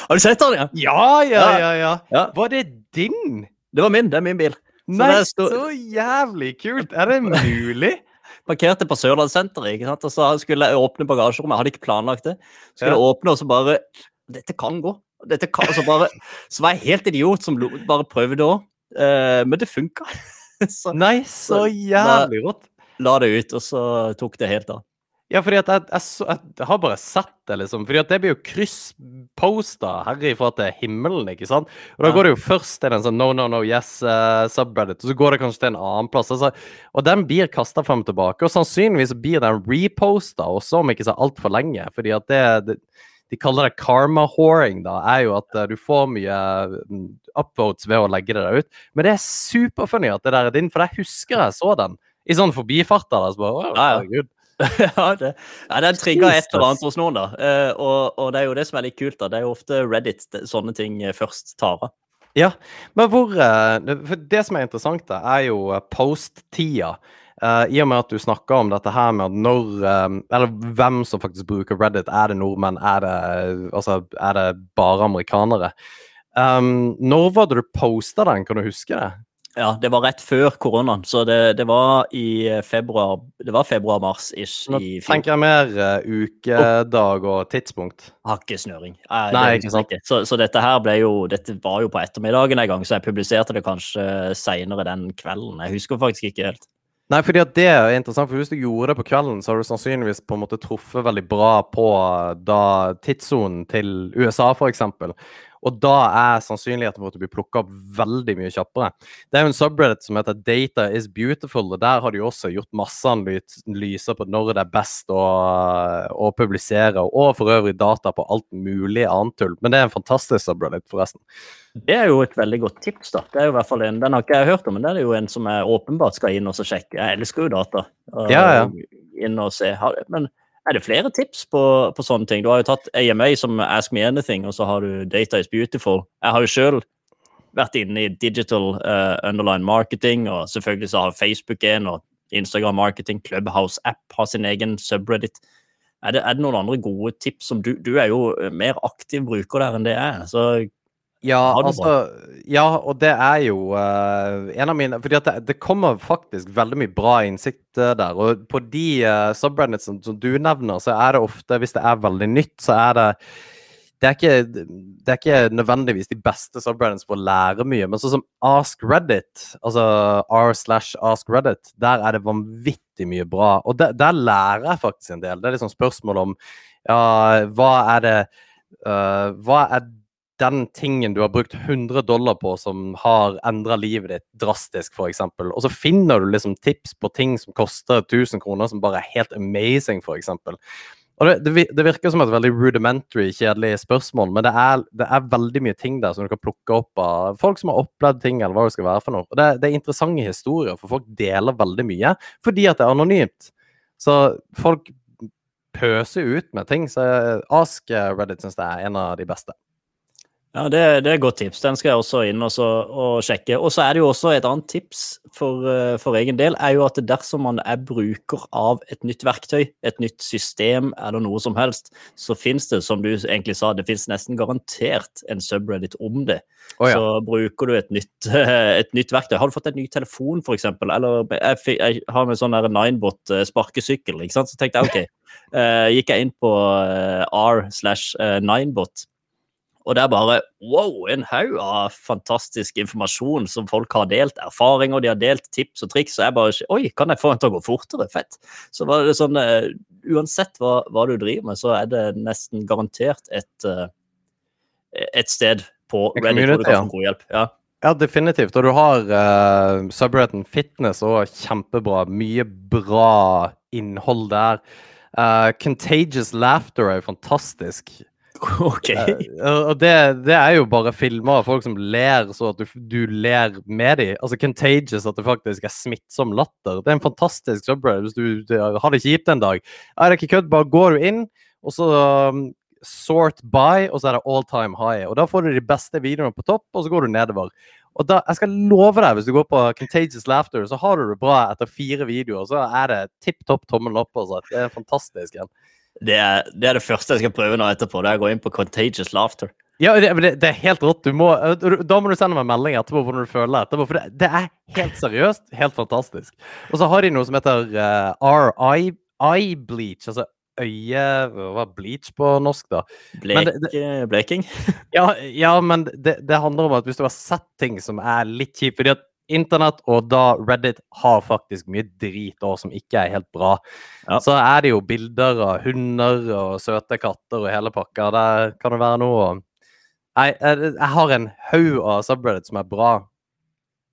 Har du sett den, ja? Ja, ja, ja. ja. ja. Var det din? Det var min. Det er min bil. Så Nei, stod... så jævlig kult! Er det mulig? Parkerte på Sørlandssenteret, ikke sant? og så skulle jeg åpne bagasjerommet. Jeg hadde ikke planlagt det. Skulle jeg åpne, og så bare Dette kan gå. Dette kan, så, bare, så var jeg helt idiot som bare prøvde òg. Uh, eh, men det funka. Nei, så jævlig rått. La, la det ut, og så tok det helt av. Ja, fordi at jeg, jeg, jeg, har bare sett det, liksom. Fordi at det blir jo kryssposta herifra til himmelen, ikke sant? Og da går det jo først til en sånn no, no, no, yes uh, subreddit, og så går det kanskje til en annen plass. Altså, og den blir kasta frem og tilbake, og sannsynligvis blir den reposta også om ikke så altfor lenge. fordi at det, det de kaller det karma-horing, da, er jo at uh, du får mye uh, upvotes ved å legge det der ut. Men det er superfunny at det der er din, for jeg husker jeg så den i sånn forbifarter. Så bare, wow, ja, ja. det, ja, den trigger et eller annet hos noen, da. Uh, og, og, det er jo det som er litt kult. da. Det er jo ofte Reddit sånne ting eh, først tar av. Ja, men hvor uh, Det som er interessant, da, er jo post-tida. Uh, I og med at du snakker om dette her med at når Eller hvem som faktisk bruker Reddit. Er det nordmenn? Er det, altså, er det bare amerikanere? Um, når var det du posta den? Kan du huske det? Ja, det var rett før koronaen, så det, det var i februar Det var februar-mars-ish Nå tenker jeg mer uh, ukedag og tidspunkt. Har ikke snøring. Eh, Nei, ikke sant. Så, så, dette her ble jo Dette var jo på ettermiddagen en gang, så jeg publiserte det kanskje seinere den kvelden. Jeg husker faktisk ikke helt. Nei, fordi at det er interessant, for hvis du gjorde det på kvelden, så har du sannsynligvis på en måte truffet veldig bra på da tidssonen til USA, f.eks. Og da er sannsynligheten for at du blir plukka opp veldig mye kjappere. Det er jo en subreddit som heter Data is beautiful, og der har de også gjort masse analyser på når det er best å, å, publisere, og for øvrig data på alt mulig annet tull. Men det er en fantastisk subreddit, forresten. Det er jo et veldig godt tips. da. Det er jo i hvert fall en, Den har ikke jeg hørt om, men det er jo en som jeg åpenbart skal inn og sjekke. Jeg elsker jo data. Ja, ja. Inn og se. Men er det flere tips på, på, sånne ting? Du har jo tatt AMA som Ask Me Anything, og så har du Data is Beautiful. Jeg har jo sjøl vært inne i digital uh, underline marketing, og selvfølgelig så har Facebook en, og Instagram marketing, Clubhouse app har sin egen subreddit. Er det, er det noen andre gode tips som du, du er jo mer aktiv bruker der enn det er, ja, altså, ja, og det er jo uh, en av mine fordi det, det, kommer faktisk veldig mye bra innsikt uh, der. Og på de uh, subredditsene som du nevner, så er det ofte, hvis det er veldig nytt, så er det det er, ikke, det er ikke nødvendigvis de beste subreddits for å lære mye, men sånn som Ask Reddit, altså r slash Ask Reddit, der er det vanvittig mye bra. Og der, der lærer jeg faktisk en del. Det er liksom spørsmål om Ja, hva er det uh, Hva er den tingen du har brukt 100 dollar på som har endra livet ditt drastisk, f.eks. Og så finner du liksom tips på ting som koster 1000 kroner, som bare er helt amazing, f.eks. Og det, det, det, virker som et veldig rudimentary, kjedelig spørsmål, men det er, det er, veldig mye ting der som du kan plukke opp av folk som har opplevd ting, eller hva det skal være for noe. Og det, det er interessante historier, for folk deler veldig mye fordi at det er anonymt. Så folk pøser ut med ting. Så Ask Reddit syns jeg er en av de beste. Ja, det, det, er et godt tips. Den skal jeg også inn og, så, og sjekke. Og så er det jo også et annet tips for, eh, for, egen del, er jo at dersom man er bruker av et nytt verktøy, et nytt system eller noe som helst, så finnes det, som du egentlig sa, det finnes nesten garantert en subreddit om det. Oh, ja. Så bruker du et nytt, et nytt, verktøy. Har du fått en ny telefon, f.eks., eller jeg, jeg, har med sånn Ninebot eh, sparkesykkel, ikke sant? så tenkte jeg OK. Uh, gikk jeg inn på uh, r slash ninebot og det er bare wow, en haug av fantastisk informasjon som folk har delt. Erfaringer, de har delt tips og triks. Og jeg bare Oi, kan jeg få en til å gå fortere? Fett. Så var det sånn uh, Uansett hva, hva, du driver med, så er det nesten garantert et, uh, et sted på Reddit hvor du kan få god hjelp. Ja. Ja, definitivt. Og du har uh, subretten Fitness og kjempebra. Mye bra innhold der. Uh, Contagious Laughter er jo fantastisk. Ok. Uh, og det, det, er jo bare filmer av folk som ler så at du, du ler med dem. Altså contagious, at det faktisk er smittsom latter. Det er en fantastisk subreddit hvis du, du, har det kjipt en dag. Er det ikke kødd, bare går du inn, og så um, sort by, og så er det all time high. Og Da får du de beste videoene på topp, og så går du nedover. Og da, Jeg skal love deg, hvis du går på Contagious Laughter, så har du det bra etter fire videoer. Så er det tipp topp tommel opp. Altså. Det er fantastisk. igjen. Det er, det er, det første jeg skal prøve nå etterpå. Det er å gå inn på Contagious Laughter. Ja, det, det er helt rått. Må, da må du sende meg en melding etterpå hvordan du føler etterpå. For det, er helt seriøst helt fantastisk. Og så har de noe som heter uh, RI eye bleach, altså øye Hva er bleach på norsk, da? Blek, bleking? ja, ja, men det, det, handler om at hvis du har sett ting som er litt kjipt fordi at internett, og da Reddit har faktisk mye drit òg som ikke er helt bra. Ja. Så er det jo bilder av hunder og søte katter og hele pakka. Der kan det være noe Jeg, jeg, jeg har en haug av subreddit som er bra.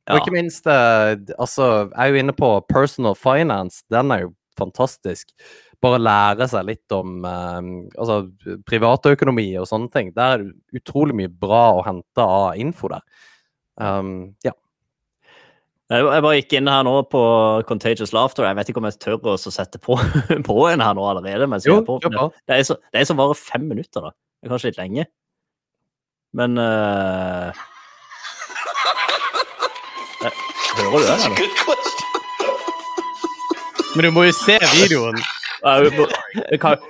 Ja. Og ikke minst eh, Altså, jeg er jo inne på personal finance. Den er jo fantastisk. Bare lære seg litt om eh, altså, privatøkonomi og sånne ting. Der er det utrolig mye bra å hente av info der. Um, ja. Jeg bare gikk inn her nå på Contagious Laughter. Jeg vet ikke om jeg tør å sette på, på en her nå allerede. Mens jo, på. Det, er så, det er som varer fem minutter, da. Det er kanskje litt lenge. Men uh... Hører du det? Men du må jo se videoen. Jeg kan,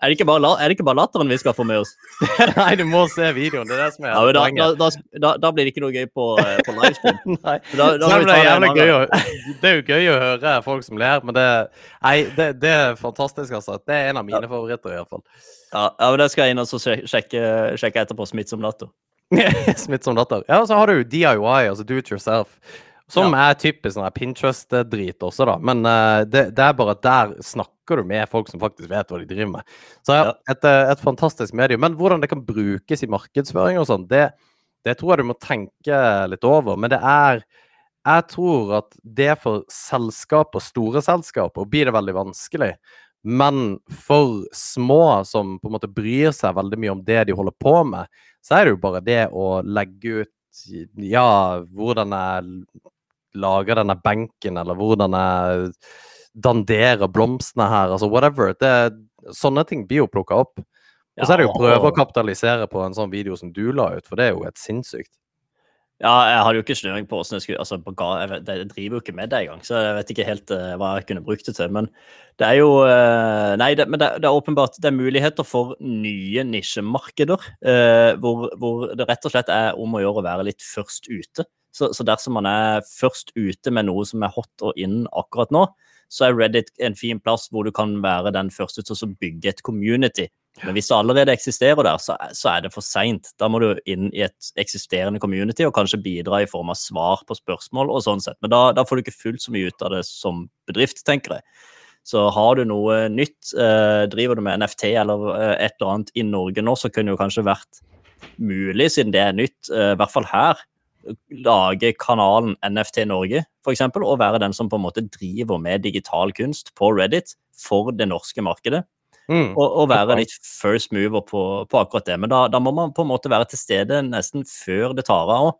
er det, ikke bare, er det ikke bare latteren vi skal få med oss? Nei, du må se videoen. Det er det som er ja, da, da, da, da, blir det ikke noe gøy på, eh, på livestream. Nei, da, da det, er det, gøy å, det er jo gøy å høre folk som ler, men det, nei, det, det er fantastisk, altså. Det er en av mine ja. favoritter, iallfall. Ja, ja, men det skal jeg inn og sjekke, sjekke etterpå. Smittsom latter. Smittsom latter. Ja, og så har du DIY, altså do it yourself. Som ja. er typisk sånn Pinterest-drit også, da. Men uh, det, det, er bare der snakker du med folk som faktisk vet hva de driver med. Så ja, et, eh, et, fantastisk medium. Men hvordan det kan brukes i markedsføring og sånn, det, det, tror jeg du må tenke litt over. Men det er Jeg tror at det for selskaper, store selskaper, blir det veldig vanskelig. Men for små som på en måte bryr seg veldig mye om det de holder på med, så er det jo bare det å legge ut ja, hvordan jeg lager denne benken, eller hvordan jeg danderer blomstene her, altså whatever. Det, sånne ting blir jo plukka opp. Og så er det jo å prøve å kapitalisere på en sånn video som du la ut, for det er jo helt sinnssykt. Ja, jeg hadde jo ikke snøring på åssen jeg skulle altså, jeg, jeg, driver jo ikke med det engang, så jeg vet ikke helt uh, hva jeg kunne brukt det til. Men det er jo uh, Nei, det, men det, det, er åpenbart det er muligheter for nye nisjemarkeder. Uh, hvor, hvor, det rett og slett er om å gjøre å være litt først ute. Så, så, dersom man er først ute med noe som er hot og in akkurat nå, så er Reddit en fin plass hvor du kan være den første til å bygge et community. Men hvis det allerede eksisterer der, så, så er det for seint. Da må du inn i et eksisterende community og kanskje bidra i form av svar på spørsmål og sånn sett. Men da, da får du ikke fullt så mye ut av det som bedrift, tenker jeg. Så har du noe nytt, eh, driver du med NFT eller eh, et eller annet i Norge nå, så kunne det jo kanskje vært mulig, siden det er nytt, eh, i hvert fall her, lage kanalen NFT Norge, f.eks., og være den som på en måte driver med digital kunst på Reddit for det norske markedet. Mm. Og, og være litt first mover på, på akkurat det. Men da, da, må man på en måte være til stede nesten før det tar av òg.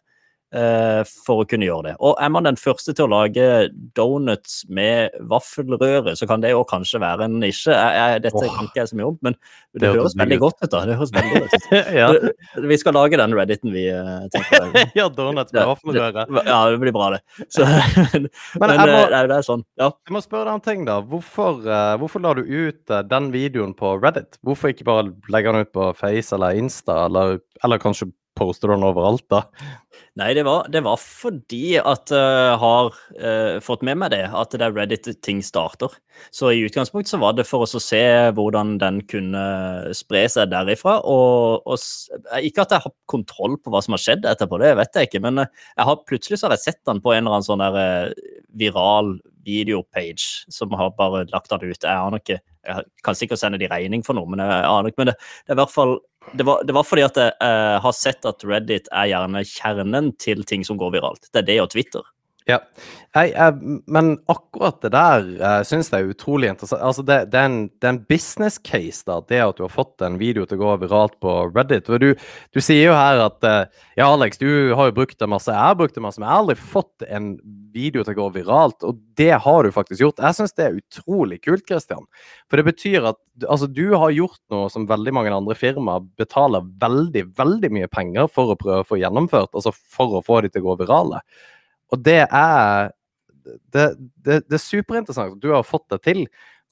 Uh, for å kunne gjøre det. Og er man den første til å lage donuts med vaffelrøre, så kan det jo kanskje være en nisje. Jeg, jeg, dette oh. kan ikke jeg så mye om, men det, det høres veldig godt ut. da. Det høres veldig godt ut. ja. Vi skal lage den Redditen vi tenker tenker Ja, donuts med vaffelrøre. Ja, det blir bra, det. Så, men, men må, det, det, er sånn. Ja. Jeg må spørre deg en ting, da. Hvorfor, hvorfor la du ut den videoen på Reddit? Hvorfor ikke bare legge den ut på Face eller Insta, eller, eller kanskje poster du den overalt, da? Nei, det var, det var fordi at jeg uh, har uh, fått med meg det, at det er Reddit ting starter. Så i utgangspunktet så var det for oss å se hvordan den kunne spre seg derifra. Og, og, ikke at jeg har kontroll på hva som har skjedd etterpå, det vet jeg ikke. Men jeg har plutselig så har jeg sett den på en eller annen sånn der viral videopage som har bare lagt den ut. Jeg aner ikke. Jeg kan sikkert sende de regning for noe, men jeg aner ikke. Men det, det er i hvert fall det var, det var, fordi at jeg uh, har sett at Reddit er gjerne kjernen til ting som går viralt. Det er det og Twitter. Ja, jeg, jeg, men akkurat det der uh, syns jeg er utrolig interessant. Altså det, det, er en, det, er en, business case, da, det at du har fått en video til å gå viralt på Reddit. Du, du sier jo her at uh, ja, Alex, du har jo brukt det masse, jeg har brukt det masse, men jeg har aldri fått en video til å gå viralt. Og det har du faktisk gjort. Jeg syns det er utrolig kult, Christian. For det betyr at altså, du har gjort noe som veldig mange andre firmaer betaler veldig, veldig mye penger for å prøve å få gjennomført, altså for å få de til å gå virale. Og det er det, det, det, er superinteressant du har fått det til,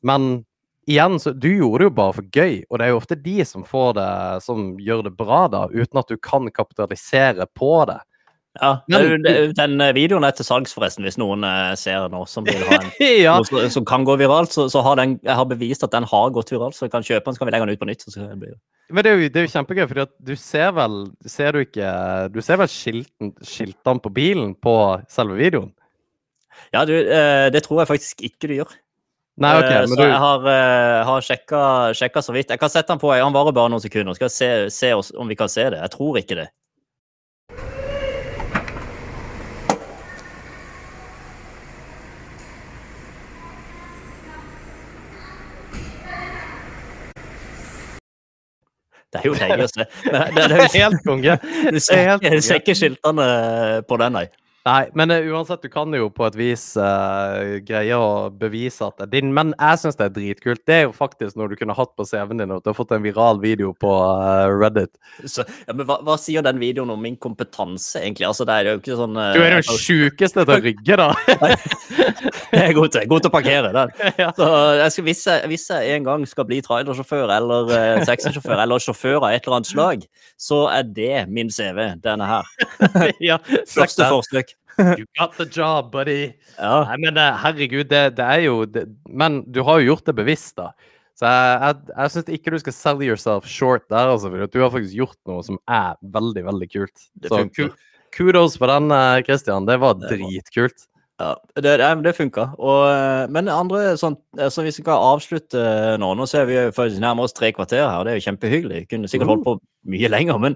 men igjen, så du gjorde det jo bare for gøy. Og det er jo ofte de som får det, som gjør det bra, da, uten at du kan kapitalisere på det. Ja, men, Den eh, videoen er til salgs, forresten, hvis noen uh, ser nå som en ja. noe som kan gå viralt. Så, så har den, jeg har bevist at den har gått viralt, så jeg kan kjøpe den, så kan vi legge den ut på nytt. Det. Men det er, jo, det er jo kjempegøy, for du ser vel ser du ikke, du ser vel skilten, skiltene på bilen på selve videoen? Ja, du, uh, det tror jeg faktisk ikke du gjør. Nei, ok. Uh, så du... jeg har, har sjekka, sjekka, så vidt. Jeg kan sette den på. Han varer bare noen sekunder. Skal se, se oss, om vi kan se det. Jeg tror ikke det. Det er jo deilig å se. Det, det, det, er helt konge. Du ser ikke skiltene på den, nei. Nei, men uh, uansett, du kan jo på et vis uh, greie å bevise at det er din. Men jeg syns det er dritkult. Det er jo faktisk noe du kunne hatt på CV-en din, at du har fått en viral video på uh, Reddit. Så, ja, men hva, hva, sier den videoen om min kompetanse, egentlig? Altså, det er jo ikke sånn Du er den sjukeste til å rygge, da. jeg er god til, god til å parkere den. Ja. Så jeg skal, hvis, jeg, hvis, jeg, en gang skal bli trailersjåfør eller uh, taxisjåfør eller sjåfør av et eller annet slag, så er det min CV, denne her. ja, Første forsøk. You got the job, buddy. Ja. Nei, men eh, herregud, det, det er jo det, Men du har jo gjort det bevisst, da. Så jeg, jeg, jeg syns ikke du skal sell yourself short der, altså, for du har faktisk gjort noe som er veldig, veldig kult. Så kudos for den, eh, Christian. Det var dritkult. Ja, det, det funka. Eh, men andre sånn altså Hvis vi skal avslutte nå Nå ser vi faktisk nærmere oss tre kvarter her, og det er jo kjempehyggelig. Kunne sikkert holdt på mye lenger, men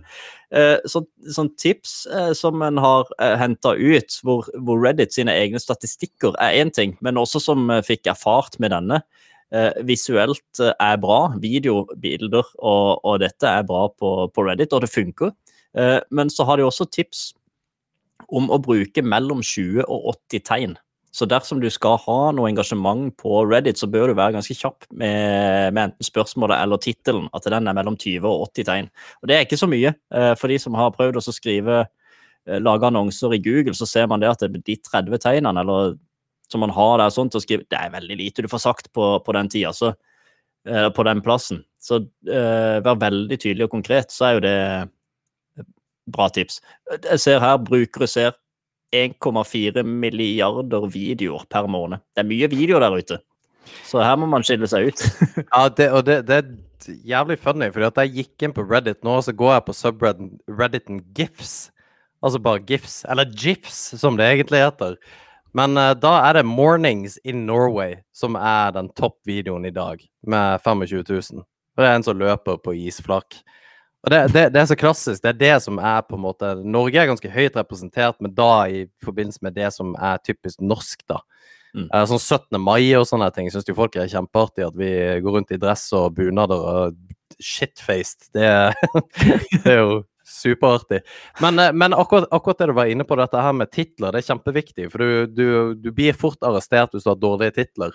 uh, sånn, tips som en har uh, henta ut, hvor, hvor, Reddit sine egne statistikker er én ting, men også som fikk erfart med denne. visuelt er bra. Video, bilder og, og dette er bra på, på, Reddit, og det funker. men så har de også tips om å bruke mellom 20 og 80 tegn. Så dersom du skal ha noe engasjement på Reddit, så bør du være ganske kjapp med, med enten spørsmålet eller tittelen. At den er mellom 20 og 80 tegn. Og det er ikke så mye. Eh, for de som har prøvd å skrive eh, lage annonser i Google, så ser man det at de 30 tegnene eller som man har der sånt å skrive, det er veldig lite du får sagt på, på den tida. Så, eh, på den plassen. Så vær veldig tydelig og konkret, så er jo det bra tips. Jeg ser her brukere ser 1,4 milliarder videoer per måned. Det er mye videoer der ute. Så her må man skille seg ut. ja, det, og det, det, er jævlig funny, for jeg gikk inn på Reddit nå, og så går jeg på subredditen GIFs. Altså bare GIFs, eller GIFs, som det egentlig heter. Men uh, da er det 'Mornings in Norway' som er den toppvideoen i dag, med 25 000. Det er en som løper på isflak. Det, det, det, er så klassisk. Det er det som er på en måte Norge er ganske høyt representert, men da i forbindelse med det som er typisk norsk, da. Mm. Uh, sånn 17. mai og sånne ting syns jo folk er kjempeartig. At vi går rundt i dress og bunader og shitfaced. Det, det er jo superartig. Men, uh, men akkurat, akkurat, det du var inne på, dette her med titler, det er kjempeviktig. For du, du, du blir fort arrestert hvis du har dårlige titler.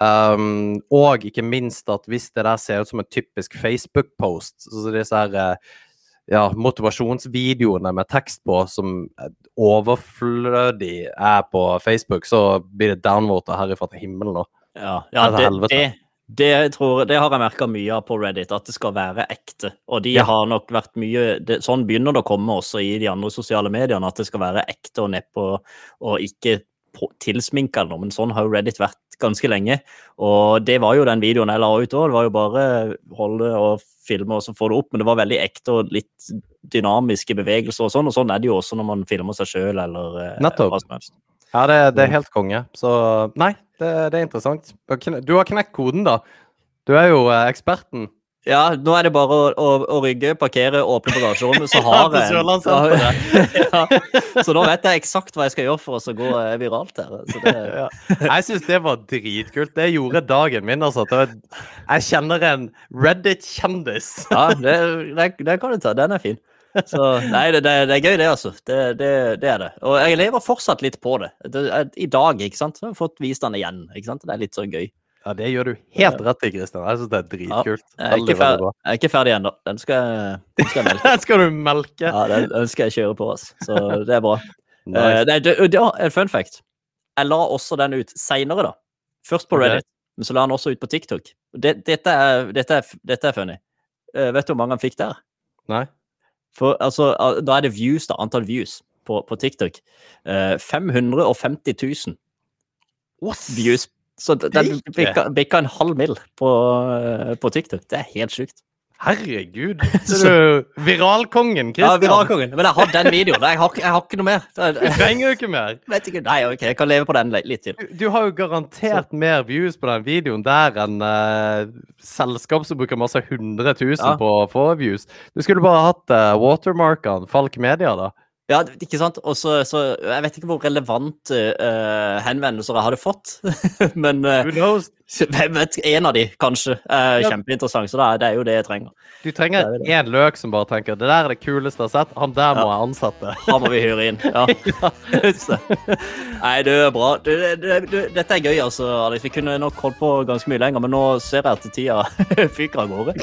Um, og ikke minst at hvis det der ser ut som en typisk Facebook-post, så disse her uh, ja, motivasjonsvideoene med tekst på som overflødig er på Facebook, så blir det downvoter herifra til himmelen. Ja, ja det, det, det, tror, det, har jeg merka mye av på Reddit, at det skal være ekte. Og de ja. har nok vært mye Sånn begynner det å komme også i de andre sosiale mediene, at det skal være ekte og nedpå og ikke tilsminka eller noe, men sånn har jo Reddit vært ganske lenge. Og det var jo den videoen jeg la ut òg. Det var jo bare holde og filme og så få det opp, men det var veldig ekte og litt dynamiske bevegelser og sånn. Og sånn er det jo også når man filmer seg sjøl eller eh, Nettopp. hva som helst. Ja, det, det, er helt konge. Så nei, det, det er interessant. Du har knekt koden, da. Du er jo eh, eksperten. Ja, nå er det bare å, å, å rygge, parkere, åpne bagasjerommet, så har jeg så, ja, så nå vet jeg eksakt hva jeg skal gjøre for å gå eh, viralt her. Det... Ja. Jeg syns det var dritkult. Det gjorde dagen min. altså. Jeg kjenner en Reddit-kjendis. Ja, det, det, det, kan du ta. Den er fin. Så nei, det, det, er gøy, det, altså. Det, det, er det. Og jeg lever fortsatt litt på det. I dag, ikke sant. Jeg har fått vist den igjen. ikke sant? Det er litt så gøy. Ja, det gjør du helt rett i, Kristian. Jeg syns det er dritkult. Ja, jeg, er ikke ferdig, jeg er ikke ferdig ennå. Den skal, jeg melke. den skal du melke? Ja, den, den, skal jeg kjøre på. oss. Så det er bra. nice. uh, det, det, det, en fun fact. Jeg la også den ut seinere, da. Først på Reddit, okay. men så la den også ut på TikTok. dette, er, dette, er, dette er funny. Uh, vet du hvor mange han fikk der? Nei. For altså, da er det views, da. Antall views på, på TikTok. Uh, 550 000 What? views så den bikka en halv mil på, eh, på, TikTok. Det er helt sjukt. Herregud. Viralkongen, Christian? Ja, viralkongen. Men jeg har den videoen. Jeg har, jeg har ikke noe mer. Du trenger jo ikke mer. Vet ikke. Nei, ok, jeg kan leve på den litt til. Du, du har jo garantert Så. mer views på den videoen der enn uh, selskap som bruker masse 100 000 ja. på å få views. Du skulle bare hatt uh, watermarkene, Falk Media, da. Ja, ikke sant. Og så, Jeg vet ikke hvor relevante uh, henvendelser jeg hadde fått, men uh, vet, en av de kanskje er ja. kjempeinteressant. Så det er, det er, jo det jeg trenger. Du trenger én løk som bare tenker 'det der er det kuleste jeg har sett'. Han der må ja. jeg ansette. Han må vi hyre inn. Ja. Nei, det er bra. Du, du, du, dette er gøy, altså, Alex. Vi kunne nok holdt på ganske mye lenger, men nå ser jeg at tida fyker av gårde.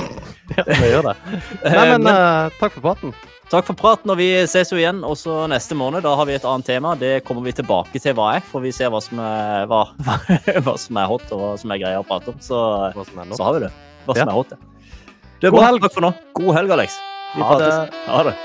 Ja, vi gjør det. Nei, men, men uh, takk for praten. Takk for praten, og vi ses jo igjen også neste måned. Da har vi et annet tema. Det kommer vi tilbake til hva er, for vi ser hva som er, hva, hva som er hot, og hva som er greia å prate om. Så, så har vi det. Hva som ja. er hot. Det er bra. Takk for nå. God helg, Alex. Vi ha prates. det. Ha det.